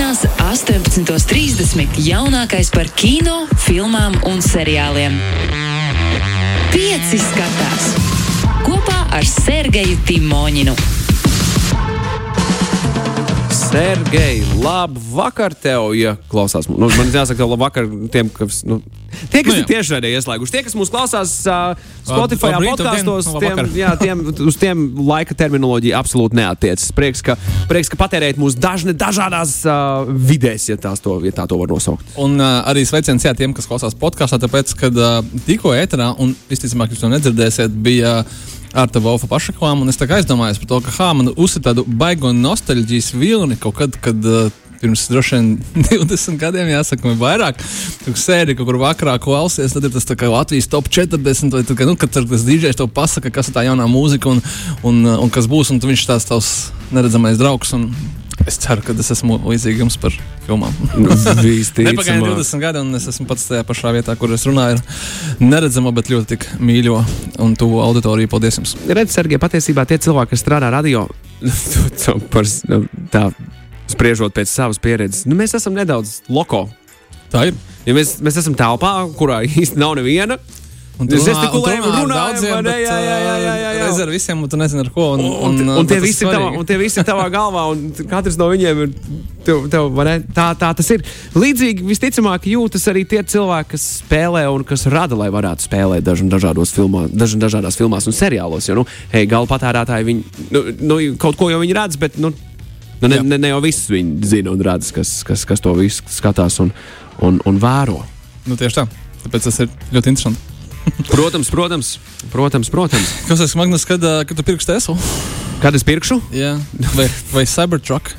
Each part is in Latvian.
Sestdienās, 18.30. jaunākais par kino, filmām un seriāliem. Pieci skatās kopā ar Sergeju Timoņinu. Sergei, labu vakar tev, ja klausās. Nu, man jāsaka, labu vakar tiem, kas, nu, tie, kas Nu jā. ir tiešraidē ieslēguši. Tie, kas mūs klausās uh, Spotify podkastos, tiem, jā, tiem, uz tiem laika terminoloģija absolūti neatiecas. Prieks, ka, prieks, ka patērējat mūs dažne dažādās uh, vidēs, ja, tās to, ja tā to var nosaukt. Un uh, arī sveiciens jā, tiem, kas klausās podkāstā, tāpēc, kad uh, tikko ēterā, un visticamāk, jūs to nedzirdēsiet, bija uh, Arta Volfa pašaklām, un es aizdomājos par to, ka hā, man uzsver tādu baigo nostalģijas vilni kaut kad, kad uh, pirms droši vien 20 gadiem, jāsaka, vai vairāk, tur sēdi kaut kur vakarā klausies, tad ir tas Latvijas top 40, vai tad, nu, kad tas DJs to pasaka, kas ir tā jaunā mūzika un, un, un kas būs, un viņš tās tavs neredzamais draugs. Un, Es ceru, ka es esmu līdzīgs par filmām. Nepagaidām 20 gadi, un es esmu pats tajā pašā vietā, kur es runāju. Neredzama, bet ļoti tik mīļo un tuvu auditoriju. Paldies jums! Redz, Sergei, patiesībā tie cilvēki, kas strādā radio, par, tā, spriežot pēc savas pieredzes, nu, mēs esam nedaudz loko. Tā ir. Ja mēs, mēs esam telpā, kurā īsti nav neviena. Un Mēs runā- gestikulējam, un runā ar visiem, un tu nezini, ar ko. Un, Un, un, un, uh, tie visi tavā, un tie visi ir tavā galvā, un katrs no viņiem ir. Tev, tev, tā, tā tas ir. Līdzīgi visticamāk jūtas arī tie cilvēki, kas spēlē un kas rada, lai varētu spēlēt dažādos filmā, dažādās filmās un seriālos. Jo, nu, hei, gala patērētāji, viņi, nu, nu, kaut ko jau viņi redz, bet nu, nu, ne, ne, ne jau viss viņi zina un redz, kas, kas, kas to visu skatās un, un, un vēro. Nu, tieši tā. Tāpēc tas ir ļoti interesanti. Protams, protams, protams. protams. Kas tas Magnus, kad, kad tu pirksi Teslu? Kad es pirkšu, Jā, vai, vai Cybertruck?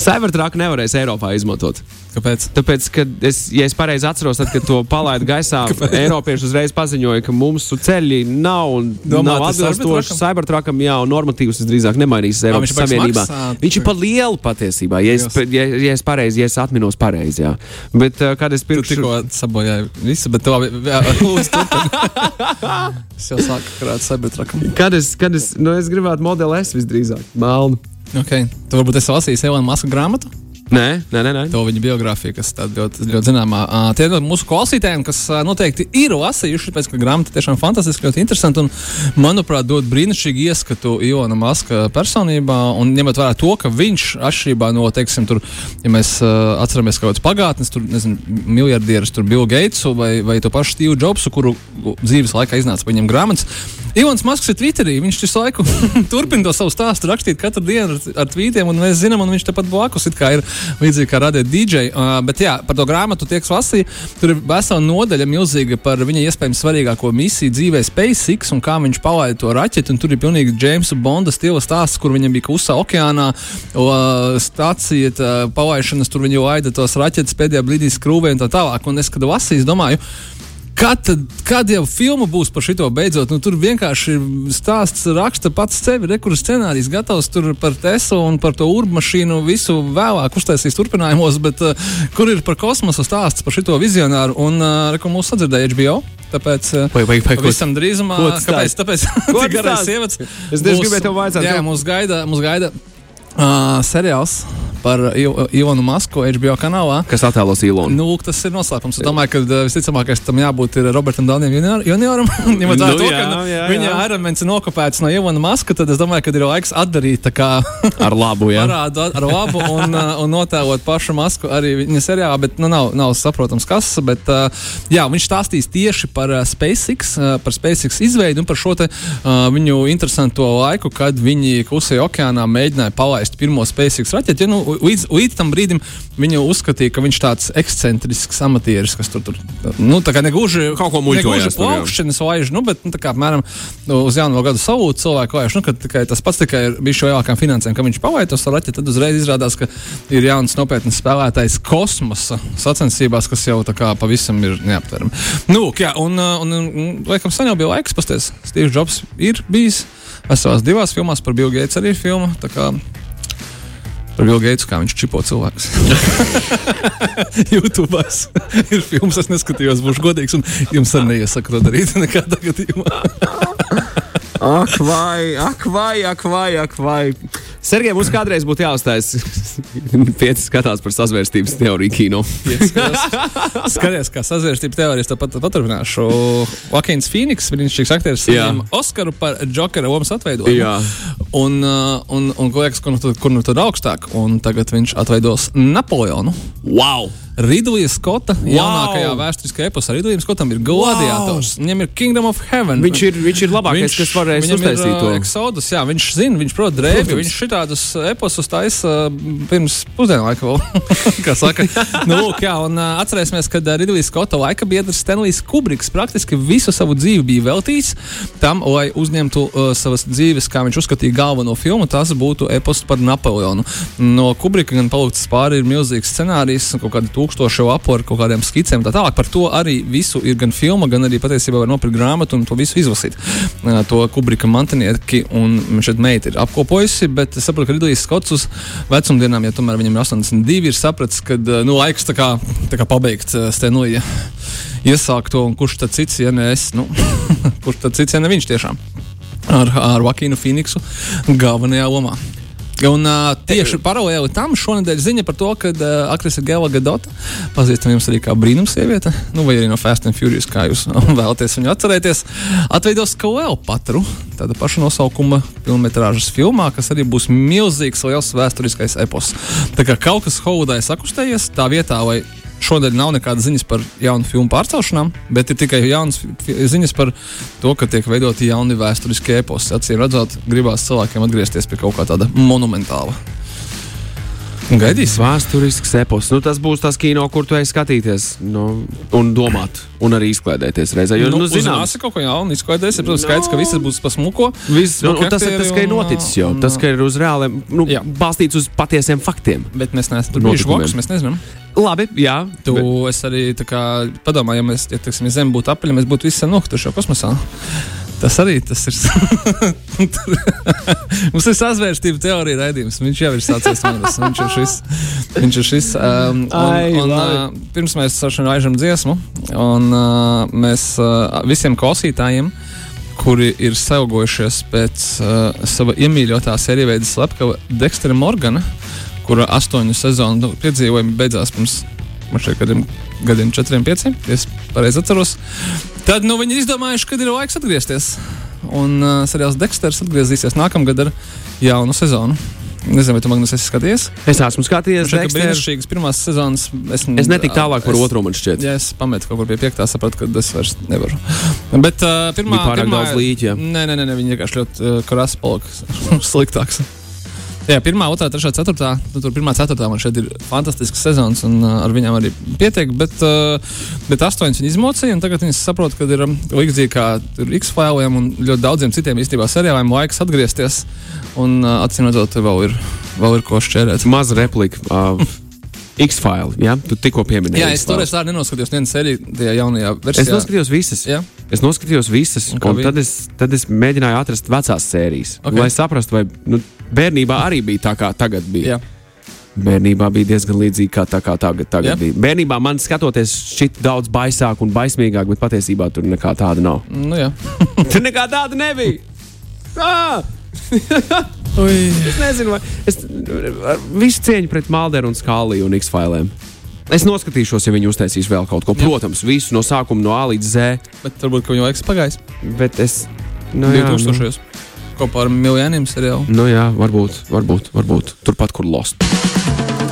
Cybertruck nevarēs Eiropā izmantot. Kāpēc? Tāpēc, kad es, ja es pareizi atceros, tad, kad to palaidu gaisā, Eiropieši uzreiz paziņoja, ka mums ceļi nav, Domā, nav atbilstoši Cybertruckam? Jā, un normatīvs visdrīzāk nemainīs Eiropas viņš baigs Savienībā. Viņš ir pa lielu patiesībā, ja es, ja, ja es pareizi, ja es atminos pareizi, jā. Bet, uh, kad es Tu pirkšu, tikko sabojāji visu, bet tu labi, jā, lūdzu. Es jau sāku krāt Cybertruckam. kad es, kad es, nu, es gribētu modeli S visdrīzāk, melnu. Okay. Tu varbūt esi lasījis Elonas Maska grāmatu? Nē, nē, nē. nē. To viņa biogrāfija, kas tāda ļoti, ļoti zināmā. Uh, tie no mūsu klausītājiem, kas uh, noteikti ir lasījuši, tāpēc, ka grāmata tiešām fantastiski, ļoti interesanti un, manuprāt, dod brīnišķīgu ieskatu Ilona Maska personībā. Un ņemot vērā to, ka viņš atšķirībā no, teiksim, tur, ja mēs uh, atceramies kaut kādas pagātnes, tur, nezinu, miljardierus, tur Bill Gatesu vai, vai to pašu Steve Jobsu, kuru dzīves laikā iznāca viņam grāmatas. Ilons Masks ir Twitterī. Viņš visu laiku turpina to savu stāstu rakstīt katru dienu ar, ar tvītiem, un mēs zinām, un viņš tepat blakus ir līdzīgi kā radīt DJ. Uh, bet jā, par to grāmatu tiek lasīja. Tur ir vesela nodaļa milzīga par viņa iespējams svarīgāko misiju dzīvē, SpaceX, un kā viņš palaida to raķeti. Tur ir pilnīgi Jamesa Bonda stila stāsts, kur viņam bija klusā okeānā uh, stācija, tā, palaišanas, tur viņi laida tos raķetes pēdējā brīdī skrūvē un tā tālāk. Un es, kad lasīju, domāju, Kad, tad, kad jau filma būs par šo beidzot? Nu, tur vienkārši ir stāsts, raksta pats sevi, rekurors scenārijs, gatavs tur par Teslu un par to urbaņmašīnu. Visu vēlāk uztaisīs turpinājumos, bet uh, kur ir par kosmosa stāsts par šo vizionāru? Un uh, reku mūsu sadzirdēja HBO. Tāpēc uh, Vai, vai, vai, pavisam drīzumā, ko tas kāpēc? stāsta? Tāpēc, Ko tik tas garais stāsta? sievietes. Es tieši gribēju tev vaicāt, Jā, ko- mums gaida, mums gaida uh, seriāls par Il- Ilonu Masku HBO kanālā. Kas attēlos Ilonu? Nu, tas ir noslēpums. Es domāju, ka uh, visticamākais tam jābūt ir Robertam junior, junioram. Ņemot vērā Nu, to, ka nu, viņa aeroplāns ir nokopēts no Ievana Maska, tad es domāju, ka ir laiks atdarīt tā kā Ar labu, jā. parādu ar labu un, uh, un notēlot pašu masku arī viņa seriālā, bet nu, nav, nav saprotams, kas. Bet, uh, jā, viņš stāstīs tieši par uh, SpaceX, uh, par SpaceX izveidu un par šo te, uh, viņu interesanto laiku, kad viņi klusajā okeānā mēģināja palaist pirmo SpaceX raķeti. Ja, nu, līdz, līdz tam brīdim viņi uzskatīja, ka viņš tāds ekscentrisks amatieris, kas tur, tur nu, negluži Kaut ko jā. plaukšanas laiž, nu, bet, nu, tā kā apmēram nu, uz jauno gadu salūtu cilvēku laiž, nu, ka tikai tas pats tikai ir bijis šo lielākām finansēm, ka viņš pavaitos ar raķeti, tad uzreiz izrādās, ka ir jauns nopietns spēlētājs kosmosa sacensībās, kas jau tā kā pavisam ir neaptverami. Nu, jā, un, uh, un, un, un laikam sen jau bija laiks, pasties, Steve Jobs ir bijis veselās divās filmās, par Bill Gates arī kā Par Vilnu Geitu, kā viņš čipo cilvēkus. YouTube ir filmas, es neskatījos, būšu godīgs, un jums arī neiesaku to darīt nekādā gadījumā. Ak, vai, ak, vai, ak, vai, ak, vai. Sergei, mums kādreiz būtu jāuzstājas pieci skatās par sazvērstības teoriju kino. Skaties, kā sazvērstības teorijas tāpat paturpināšu. Vakins Fīniks, brīnišķīgs aktieris, saņēma Oskaru par Jokera lomas atveidojumu. Jā. Un, uh, un, un, un liekas, kur nu kur nu tad augstāk, un tagad viņš atveidos Napoleonu. Wow! Ridlija Skota wow. jaunākajā vēsturiskajā eposā. Ridlijam Skotam ir gladiators, wow. viņam ir Kingdom of Heaven. Viņš ir, viņš ir labākais, viņš, kas varēs uztaisīt to. Exodus, jā, viņš zina, viņš prot drēbi, viņš šitādus eposus taisa uh, pirms pusdienu laika vēl. kā saka, nu, lūk, jā, un uh, atcerēsimies, kad uh, Ridlija Skota laika biedrs Stanlijs Kubriks praktiski visu savu dzīvi bija veltīts tam, lai uzņemtu uh, savas dzīves, kā viņš uzskatīja galveno filmu, tas būtu eposts par Napoleonu. No Kubrika gan palūgts pāri ir milzīgs scenārijs, kaut kādi tūkstošu lapu ar kaut kādiem skicēm. Tā tālāk par to arī visu ir gan filma, gan arī patiesībā var nopirkt grāmatu un to visu izlasīt. To Kubrika mantinieki un šeit meita ir apkopojusi, bet es saprotu, ka Ridlijs Skots uz vecumdienām, ja tomēr viņam ir 82, ir sapratis, ka nu, laiks tā kā, tā kā pabeigt Stenlija iesākt to, un kurš tad cits, ja ne es, nu, kurš tad cits, ja ne viņš tiešām ar, ar Vakīnu Phoenixu galvenajā lomā. Un uh, tieši paralēli tam šonadēļ ziņa par to, ka uh, aktrise Gela Gadota, pazīstama jums arī kā brīnums sieviete, nu, vai arī no Fast and Furious, kā jūs vēlaties viņu atcerēties, atveidos Kleopatru, tāda paša nosaukuma filmas filmā, kas arī būs milzīgs, liels vēsturiskais epos. Tā kā kaut kas Holiday sakustējies, tā vietā, lai šodien nav nekādas ziņas par jaunu filmu pārcelšanām, bet ir tikai jaunas ziņas par to, ka tiek veidoti jauni vēsturiskie eposi. Acīm redzot, gribās cilvēkiem atgriezties pie kaut kā tāda monumentāla. Gaidīs. Vēsturisks epos. Nu, tas būs tas kino, kur tu ej skatīties nu, un domāt, un arī izklaidēties reizē. Jo, nu, nu, zināms, kaut ko jaunu izklaidēties. Ir, protams, skaidrs, ka viss būs pasmuko. Viss, nu, tas ir tas, ka ir noticis jau. Tas, ka ir uz reāliem, nu, Jā. balstīts uz patiesiem faktiem. Bet mēs neesam tur bijuši blakus, mēs nezinām. Labi, jā. Tu bet- es arī padomāju, ja mēs, ja, teiksim, ja Zeme būtu apaļa, mēs būtu visi nokrituši jau kosmosā. Tas arī tas ir. Mums ir sazvērstība teorija raidījums. Viņš jau ir sācies manis. Viņš ir šis. Viņš ir šis um, un, un, uh, pirms mēs aižam dziesmu, un uh, mēs uh, visiem klausītājiem, kuri ir saugojušies pēc uh, sava iemīļotā sērija slepkava Dekstera Morgana, kura astoņu sezonu nu, piedzīvojumi beidzās pirms šeit gadiem, gadiem četriem, pieciem, ja es pareizi atceros. Tad nu, viņi ir izdomājuši, ka ir laiks atgriezties. Un uh, seriāls Dexters atgriezīsies nākamgad ar jaunu sezonu. Nezinu, vai tu Magnus esi skatījies. Es esmu skatījies, Šeit ir Dexter. brīnišķīgas pirmās sezonas. Es, Es netiku tālāk par es- otro, man šķiet. Ja es pametu kaut kur pie piektā, sapratu, ka es vairs nevaru. Bet uh, pirmā Bija pārāk pirmā, daudz līķa. Nē, nē, nē, nē viņi vienkārši ļoti uh, krāsa palika sliktāks. Jā, pirmā, otrā, trešā, ceturtā. Nu, tur pirmā, ceturtā man šeit ir fantastisks sezons, un uh, ar viņiem arī pietiek. Bet, uh, bet astoņas viņi izmocīja, un tagad viņi saprot, ka ir um, līdzīgi kā tur X-filiem un ļoti daudziem citiem īstenībā seriāliem laiks atgriezties. Un uh, acīm redzot, vēl ir, vēl ir ko šķērēt. Maza replika. Uh, X-File, jā, tu tikko pieminēji. Jā, es toreiz tā nenoskatījos vienu sēriju tajā jaunajā Es versijā. noskatījos visas. Jā. Es noskatījos visas, Un un, un bija? tad, es, tad es mēģināju atrast vecās sērijas. Ok. Okay. Lai saprastu, vai nu, bērnībā arī bija tā, kā tagad bija. Jā. Bērnībā bija diezgan līdzīgi kā, tā, kā tagad, tagad Jā. bija. Bērnībā man skatoties, šķiet daudz baisāk un baismīgāk, bet patiesībā tur nekā tāda nav. Nu, jā. tur nekā tāda nebija. Ah! es nezinu, vai es visu cieņu pret Malderu un Skāliju un X-Filēm. Es noskatīšos, ja viņi uztaisīs vēl kaut ko. Protams, visu no sākuma, no A līdz Z. Bet varbūt ka viņu laiks pagājis. Bet es. Nu, jā, nu, 2000. Kopā ar miljoniem seriālu. nu, jā, varbūt, varbūt, varbūt turpat, kur Lost.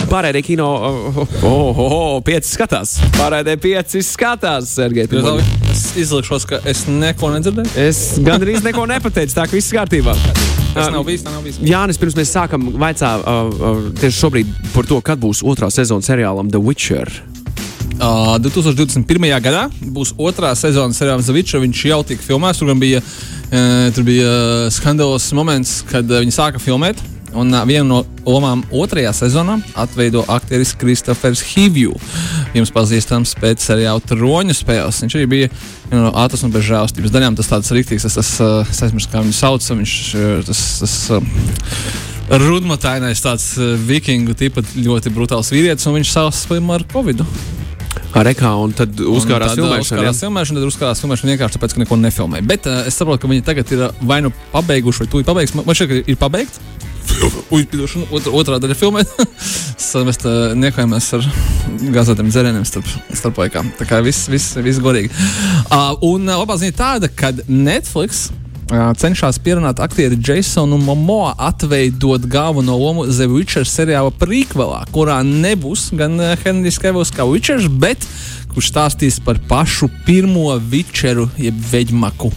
Pārējie kino, oh, oh, oh, pieci skatās. Pārējie pieci skatās, Sergei. Es izlikšos, ka es neko nedzirdēju. Es gandrīz neko nepateicu, tā ka viss kārtībā. Tas nav bijis, nav bijis. Jānis, pirms mēs sākam, vaicā uh, uh, tieši šobrīd par to, kad būs otrā sezona seriālam The Witcher. Uh, 2021. gadā būs otrā sezona seriāla Zaviča. Viņš jau tika filmēts. Tur gan bija, tur bija skandāls moments, kad uh, viņi sāka filmēt. Un vienu no lomām otrajā sezonā atveido aktieris Kristofers Hivju. Jums pazīstams pēc seriāla Troņu spēles. Viņš arī bija viena no ātras un bez žēlastības daļām. Tas tāds rīktīgs, tas, tas es aizmirsu, kā viņu sauc. Viņš tas. tas Rudmatainais tāds vikingu tipa ļoti brutāls vīrietis, un viņš savus slima ar covid. Ar ekā un tad uzkārās filmēšana. Uzkārās ja? filmēšana, tad uzkārās filmēšana vienkārši tāpēc, ka neko nefilmē. Bet uh, es saprotu, ka viņi tagad ir uh, vai nu pabeiguši, vai tūlīt pabeigs. Man man šķiet, ka ir pabeigts. Ui, pidošana, otrā, otrā daļa filmē. Mēs niekojamies ar gāzētiem dzērieniem starp, starp laikām. Tā kā viss, viss, viss godīgi. Uh, un uh, labā ziņa tāda, ka Netflix uh, cenšas pierunāt aktieri Jasonu Momoa atveidot galveno lomu The Witcher seriāla prequelā, kurā nebūs gan Henrijs Kevils kā Witchers, bet kurš stāstīs par pašu pirmo Witcheru, jeb veģmaku.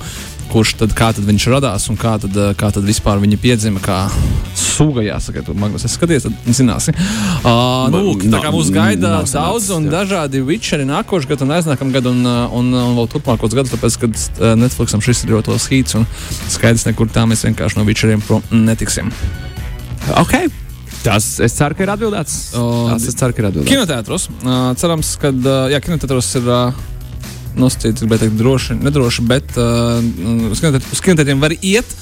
Kurš tad, tad viņš radās un kā tad, kā tad vispār viņa piedzima, kā suga, jāsaka, tu Magnus, es skaties, tad zināsi. Uh, nu, lūk, tā kā mūs gaida daudz un dažādi Witcheri nākošu gadu un aiznākam gadu un, un, un vēl turpmākos gadus, tāpēc, ka Netflixam šis ir ļoti liels hīts un skaidrs, nekur tā mēs vienkārši no Witcheriem prom netiksim. Ok. Tas es ceru, ka ir atbildēts. Tas es ceru, ka ir atbildēts. Kinoteātros. Uh, cerams, ka uh, jā, kinoteātros ir. Uh, nosacīts, gribētu teikt, droši, nedroši, bet uh, uz kinoteātriem var iet.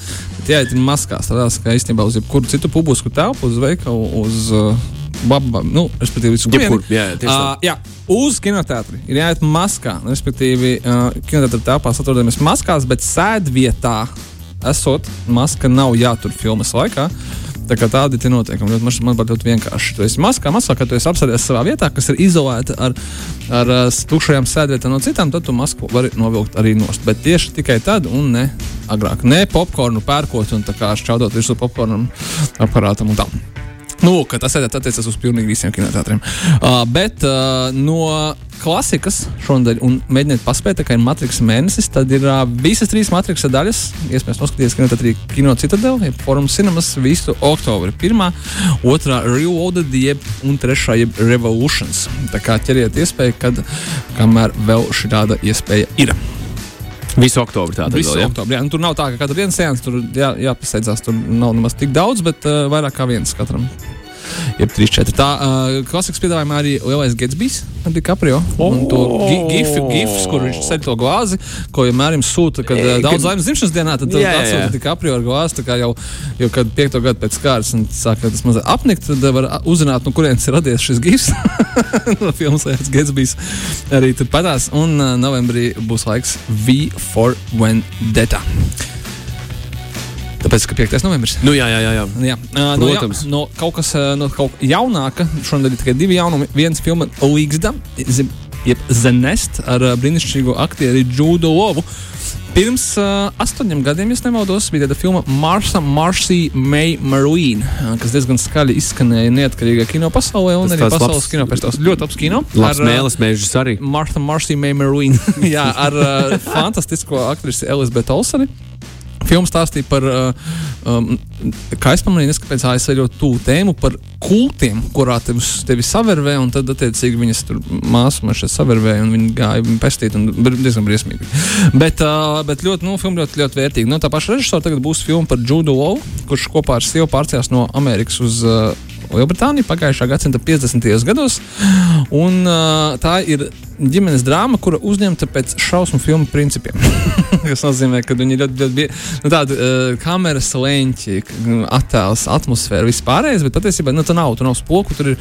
Jāiet maskās. Tādās kā īstenībā uz jebkuru citu publisku telpu, uz veikalu, uz uh, babām, nu, respektīvi, uz jebkuru. Jā, jā, uh, jā, uz kinoteātri ir jāiet maskā. Respektīvi, uh, kinoteātrī telpās atrodamies maskās, bet sēdvietā esot maska nav jātur filmas laikā. Tā kā tādi ir noteikumi. Man, man ļoti vienkārši. Tu esi maskā, maskā, kad tu esi apsēdies savā vietā, kas ir izolēta ar, ar tukšajām sēdvietām no citām, tad tu masku vari novilkt arī nost. Bet tieši tikai tad, un ne agrāk. Ne popkornu pērkot un šķaudot virsū popkornu aparātam un tam. Nu, tas attiecas uz pilnīgi visiem kinoteātriem. Uh, bet uh, no klasikas šonadēļ, un mēģiniet paspēt, ka ir Matrix mēnesis, tad ir uh, visas trīs Matrix daļas. Iespējams, noskatīties kinoteātrī Kino Citadel, jeb Forum Cinemas visu oktobri. Pirmā, otrā Reloaded, jeb un trešā jeb Revolutions. Tā kā ķeriet iespēju, kad kamēr vēl šī tāda iespēja ir. Visu oktobru tādu Visu vēl, ja? oktobru, jā. Nu, tur nav tā, ka katra viena sēnes tur jā, jāpasēdzās. Tur nav nemaz tik daudz, bet uh, vairāk kā viens katram jeb 3-4. Tā uh, klasikas piedāvājumā arī lielais Gatsbys ar DiCaprio. Oh! Un to gif, gifs, kur viņš ceļ to glāzi, ko vienmēr jums sūta, kad uh, daudz laimes dzimšanas dienā, tad yeah, atsūta yeah. DiCaprio ar glāzi. Tā kā jau, jau kad piekto gadu pēc kārtas un sāk tas mazliet apnikt, tad var uzzināt, no kurienes ir radies šis gifs. no filmas Lielais Gatsbys arī tur patās. Un uh, novembrī būs laiks V for Vendetta. Tāpēc, ka 5. novembris. Nu, jā, jā, jā. jā. jā. Uh, no, jā, no kaut kas no kaut jaunāka, šodien ir tikai divi jaunumi. Viens filma Līgsda, jeb Zenest ar brīnišķīgo aktieri Džudu Lovu. Pirms uh, astoņiem gadiem, ja nemaldos, bija tāda filma Marsa, Marcy May Marine, kas diezgan skaļi izskanēja neatkarīgā kino pasaulē un Tas arī pasaules labs, kino festivālā. Ļoti labs kino. Labs ar, mēlis mēžus arī. Martha Marcy May Marine. Jā, ar uh, fantastisko aktrisi Elizabeth Olseni. Filma stāstīja par, uh, um, kā es pamanīju, kāpēc ASV ļoti tuvu tēmu par kultiem, kurā tevi, tevi savervē, un tad, attiecīgi, viņas tur māsas man šeit savervēja, un viņi gāja viņu pestīt, un diezgan briesmīgi. Bet, uh, bet ļoti, nu, filma ļoti, ļoti vērtīga. No nu, tā paša režisora tagad būs filma par Judu Low, kurš kopā ar sievu pārcēlās no Amerikas uz uh, Lielbritāniju pagājušā gadsimta 50. gados. Un, uh, tā ir ģimenes drāma, kura uzņemta pēc šausmu filmu principiem. Tas nozīmē, ka viņi ļoti, ļoti nu, tādi uh, kameras leņķi, attēls, atmosfēra, vispārējais, bet patiesībā nu, tur nav, tur nav spoku, tur ir,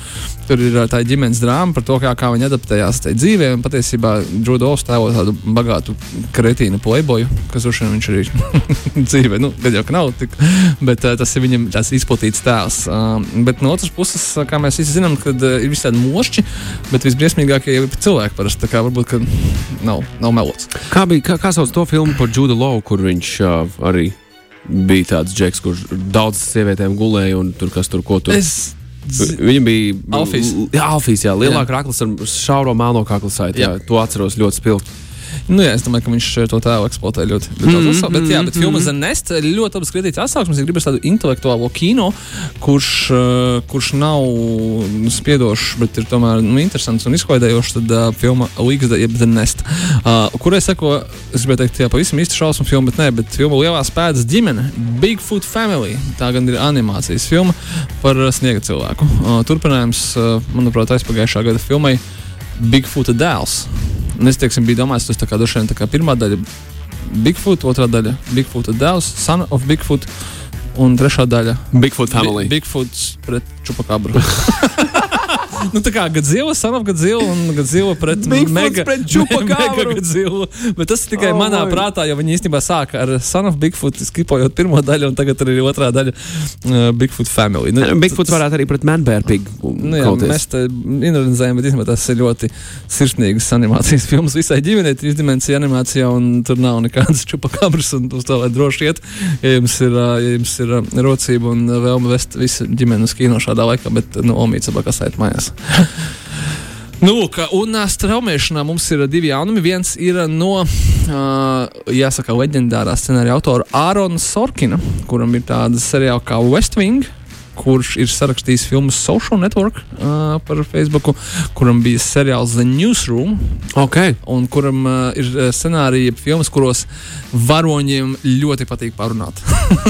tur ir tā ģimenes drāma par to, kā, kā viņi adaptējās tajā dzīvē. Un patiesībā Džudovs tēlo tādu bagātu kretīnu playboyu, kas droši vien viņš arī dzīvē, nu, gan jau ka nav tik, bet uh, tas ir viņam tāds izplatīts tēls. Uh, bet no otras puses, kā mēs visi zinām, kad uh, ir visādi mošķi, bet visbriesmīgākie ir cilvēki parasti. Tā kā varbūt nav, nav melots. Kā bija, kā, kā sauc to filmu par Judu Lovu, kur viņš uh, arī bija tāds džeks, kurš daudz sievietēm gulēja un tur kas tur ko tur. Es... Viņa bija Alfijas. Jā, Alfijas, jā, lielāka raklis ar šauro melno kaklu saiti. To atceros ļoti spilgti. Nu, jā, es domāju, ka viņš to tēlu eksploatē ļoti, ļoti mm daudz. Bet, jā, bet filma The Nest ir ļoti labi skatīts atsauksmes. Es gribēju tādu intelektuālo kino, kurš, uh, kurš nav spiedošs, bet ir tomēr nu, interesants un izklaidējošs. Tad uh, filma Līgas, jeb The Nest, uh, kurai seko, es gribēju teikt, jā, pavisam īsti šausmu filmu, bet nē, bet filma Lielās pēdas ģimene, Bigfoot Family. Tā gan ir animācijas filma par sniega cilvēku. Uh, turpinājums, uh, manuprāt, aizpagājušā gada filmai Bigfoota dēls. Es teiksim, biju domājis, tas ir droši vien pirmā daļa Bigfoot, otrā daļa Bigfoot dēls, Son of Bigfoot. Un trešā daļa - Bigfoot Family. Bi Bigfoots pret čupakabru. nu, tā kā Godzilla, Son of Godzilla un Godzilla pret Mega, pret Chupacabru. Mega Godzilla. Bet tas tikai Oh, manā my. prātā, jo viņi īstenībā sāka ar Son of Bigfoot, skipojot pirmo daļu, un tagad arī otrā daļa uh, Bigfoot Family. Nu, Bigfoots varētu arī pret Manbērpigu. Nu, jā, mēs te inalizējam, bet īstenībā tas ir ļoti sirsnīgs animācijas filmas visai ģimenei, trīs dimensiju animācijā, un tur nav nekādas čupakabras, un uz to var droši iet, ja jums ir, ā, ja jums ir ā, rocība un vēlme vest visu ģimeni uz kino šādā laikā, bet, nu, omīts abakās ait mājās. Nu, lūk, un straumēšanā mums ir divi jaunumi. Viens ir no, uh, jāsaka, leģendārā scenārija autora Ārona Sorkina, kuram ir tāda seriāla kā West Wing. Kurš ir sarakstījis filmu Social Network uh, par Facebook, kuram bija seriāls The Newsroom, Ok. un kuram uh, ir scenārija filmas, kuros varoņiem ļoti patīk parunāt.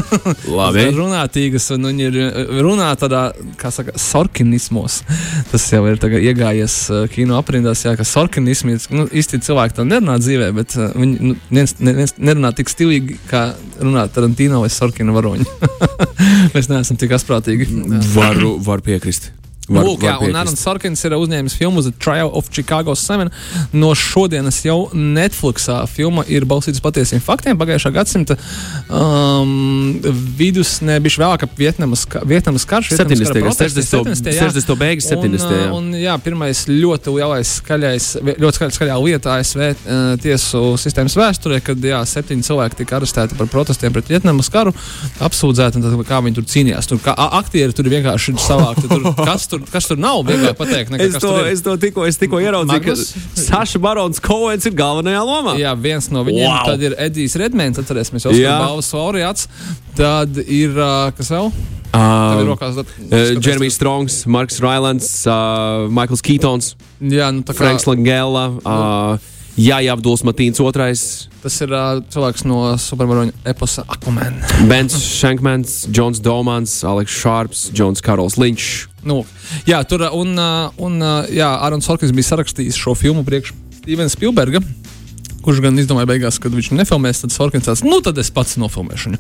Labi. Runātīgas, un viņi ir runā tādā, kā saka, sorkinismos. Tas jau ir iegājies uh, kino aprindās, jā, ka sorkinismi, nu, īsti cilvēki tā nerunā dzīvē, bet uh, viņi nu, neviens, neviens nerunā tik stilīgi, kā runā Tarantino vai Sorkina varoņi. Mēs neesam tik asprātīgi. Varu, varu piekrist. Var, Lūk, jā, un Arnolds Sorkins ir uzņēmis filmu The Trial of Chicago 7. No šodienas jau Netflixā filma ir balstīta uz patiesiem faktiem. Pagājušā gadsimta um, vidus, ne bijuši vēlāk ap Vietnamas, Vietnamas karš. Vietnamas 70. kara protesti, 60. 70. jā. 60. beigas, 70. Un, jā. uh, un, jā, pirmais ļoti lielais, skaļais, ļoti skaļā, skaļā lieta ASV uh, tiesu sistēmas vēsturē, kad jā, septiņi cilvēki tika arestēti par protestiem pret Vietnamas karu, apsūdzēti, un tad, kā viņi tur cīnījās. Tur, kā aktieri tur vienkārši ir savākti. Tur, kas, tur, kas tur nav, vieglāk pateikt. Nekā, Es to, tur es to tikko, es tikko ieraudzīju, ka Magnus? Saša Barons Koens ir galvenajā lomā. Jā, viens no viņiem Wow. tad ir Edijs Redmans, atcerēsimies, jau Jā. tādā balvas laureāts. Tad ir, kas vēl? Ir Uh, Jeremijs Strongs, Marks Railands, uh, Maikls Keatons, Jā, nu kā Franks Langella, uh, Jāja Abduls Matīns II, tas ir uh, cilvēks no supervaroņa eposa Aquaman. Bens Shankmans, Džons Domans, Aleks Šārps, Džons Karols Linčs. Nu, jā, tur un, un jā, Arons Sorkins bija sarakstījis šo filmu priekš Stevena Spielberga. Kurš gan izdomāja, beigās, kad viņš nefilmēs, tad Sorkins tāds, nu tad es pats nofilmēšu viņu.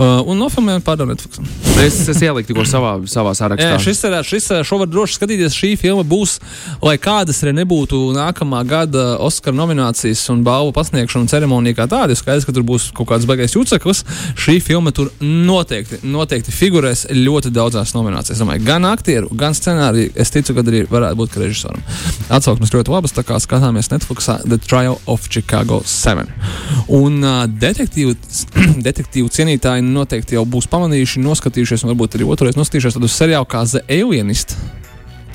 Uh, un nofilmēju pārdod Netflix. Es, es ieliku tikko savā, savā sarakstā. Jā, šis ir šis eh, šo var droši skatīties. Šī filma būs, lai kādas arī nebūtu nākamā gada Oskara nominācijas un balvu pasniegšana ceremonija kā tāda. Skaidrs, ka tur būs kaut kāds baigais jūceklis. Šī filma tur noteikti, noteikti figurēs ļoti daudzās nominācijās. Domāju, gan aktieru, gan scenāriju. Es ticu, ka arī varētu būt režisoram. Atsauksmes ļoti labas, tā kā skatāmies Netflixā The Trial of Chicago 7. Un uh, detektīvu, detektīvu cienītāji noteikti jau būs pamanījuši, noskatījušies, un varbūt arī otrreiz noskatījušies tādu seriālu kā The Alienist.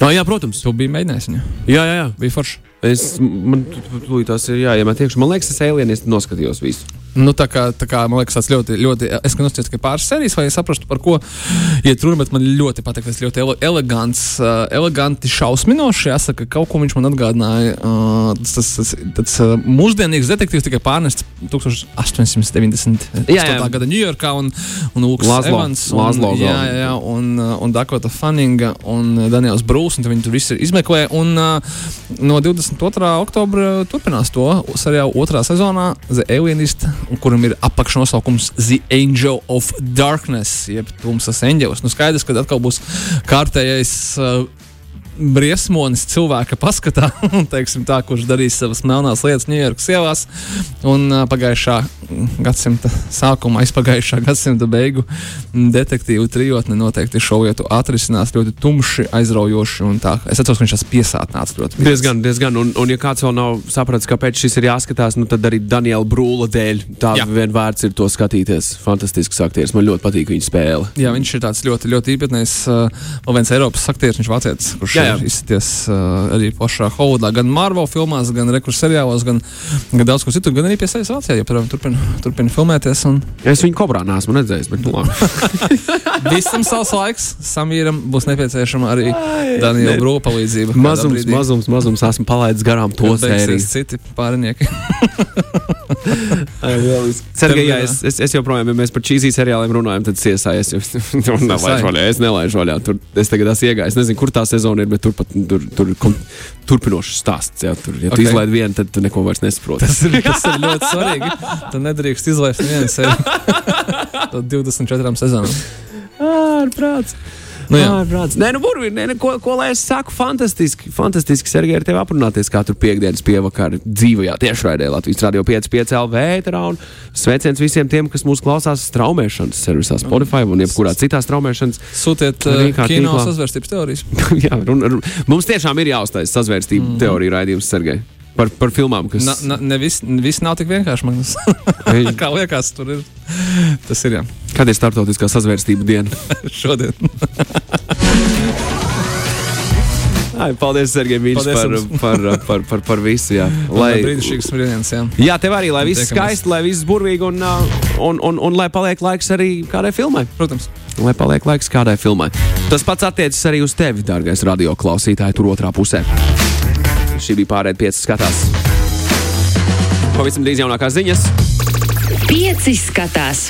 Oh, jā, protams. Tu biji mēģinājis viņu. Jā, jā, jā. Bija forši. Es, man tūlīt tās ir jāiemet iekšā. Man liekas, es alienist noskatījos visu. Nu, tā kā, tā kā man liekas, tas ļoti, ļoti. Es gan uzskatu, ka pāris sērijas, lai saprastu, par ko iet runa, bet man ļoti patīk. Tas ļoti ele elegants, uh, eleganti šausminoši. Jāsaka, kaut ko viņš man atgādināja. Uh, tas tas, tas, tas uh, mūsdienīgs detektīvs tikai pārnests 1890. Jā, jā. gada Ņujorkā un, un Laszlo- Evans. Un, Laszlo jā, jā, jā, un, un Dakota Fanninga un Daniels Brūss. Viņi tur visi izmeklē. Un uh, no 22. oktobra turpinās to seriālu otrā sezonā The Alienist kuram ir apakšnosaukums The Angel of Darkness, jeb tumsas eņģelis. Nu, skaidrs, ka atkal būs kārtējais. Uh, Briesmonis cilvēka paskatā, teiksim, tā, kurš darīs savas melnās lietas Ņujorkas ielās. Un uh, pagājušā gadsimta sākumā, aizpagājušā gadsimta beigu detektīvu trijotne noteikti šo lietu atrisinās ļoti tumši, aizraujoši. un tā. Es atceros, ka viņš tas piesātnāts ļoti. Diezgan, diezgan. Un, un ja kāds vēl nav sapratis, kāpēc šis ir jāskatās, nu tad arī Daniela Brūla dēļ. Tā Jā. vien vērts ir to skatīties. Fantastisks aktieris. Man ļoti patīk viņa spēle. Jā, viņš ir tāds ļoti, ļoti īpatnējs. Uh, vēl viens Eiropas aktieris, viņš vācietis, kurš Jā, jā. izsties uh, arī pašā Holidā, gan Marvel filmās, gan rekursu seriālos, gan, gan daudz ko citu, gan arī pie sevis Vācijā. Joprojām turpina, turpina filmēties. Un Es viņu kobrā neesmu redzējis, bet nu, labi. visam savs laiks, Samīram būs nepieciešama arī Daniela. Brūpa palīdzība. mazums, mazums, mazums. Esmu palaidis garām to sēriju. Citi pārinieki. Sergei, jā, ir, es, es, es joprojām, ja mēs par čīzī seriāliem runājam, tad ciesā es jau nelaižu vaļā. Es nelaižu vaļā. Tur es tagad esmu iegājis. Es nezinu, kur tā sezona ir, bet tur pat tur, tur, tur turpinošs stāsts. Jā, tur, ja tu Ok. izlaidi vienu, tad tu neko vairs nesaproti. Tas ir, tas ir ļoti svarīgi. Tu nedrīkst izlaist nevienu sevi. To 24 sezonām. Ārprāts. Nu, jā. Ārprāts. Nē, nu, burvīgi, nē, nu, ko, ko lai es saku, fantastiski, fantastiski, Sergei, ar tevi aprunāties katru piekdienas pievakaru dzīvajā tiešraidē Latvijas Radio 5,5 LV ēterā, un sveiciens visiem tiem, kas mūs klausās straumēšanas servisā Spotify un jebkurā citā straumēšanas. Sūtiet uh, kino sazvērstības teorijas. Jā, run, run, mums tiešām ir jāuztais sazvērstību mm. teorija raidījums, Sergei. Par, par filmām, kas. Na, na, ne viss vis nav tik vienkārši. Kā liekas, tur ir. Tas ir jā. Kad ir starptautiskā sazvērstību diena? Šodien. Ai, paldies, Sergei, mīļš, Paldies par, par, par, par, par visu. Jā, Lai brīnišķīgs brīdienis, jā. jā tev arī, lai viss skaisti, lai viss burvīgi un, uh, un, un, un lai paliek laiks arī kādai filmai. Protams. Lai paliek laiks kādai filmai. Tas pats attiecas arī uz tevi, dārgais radio klausītāj, tur otrā pusē. Šī bija pārējais piecas skatās. Pavisam drīz jaunākās ziņas. Pieci skatās.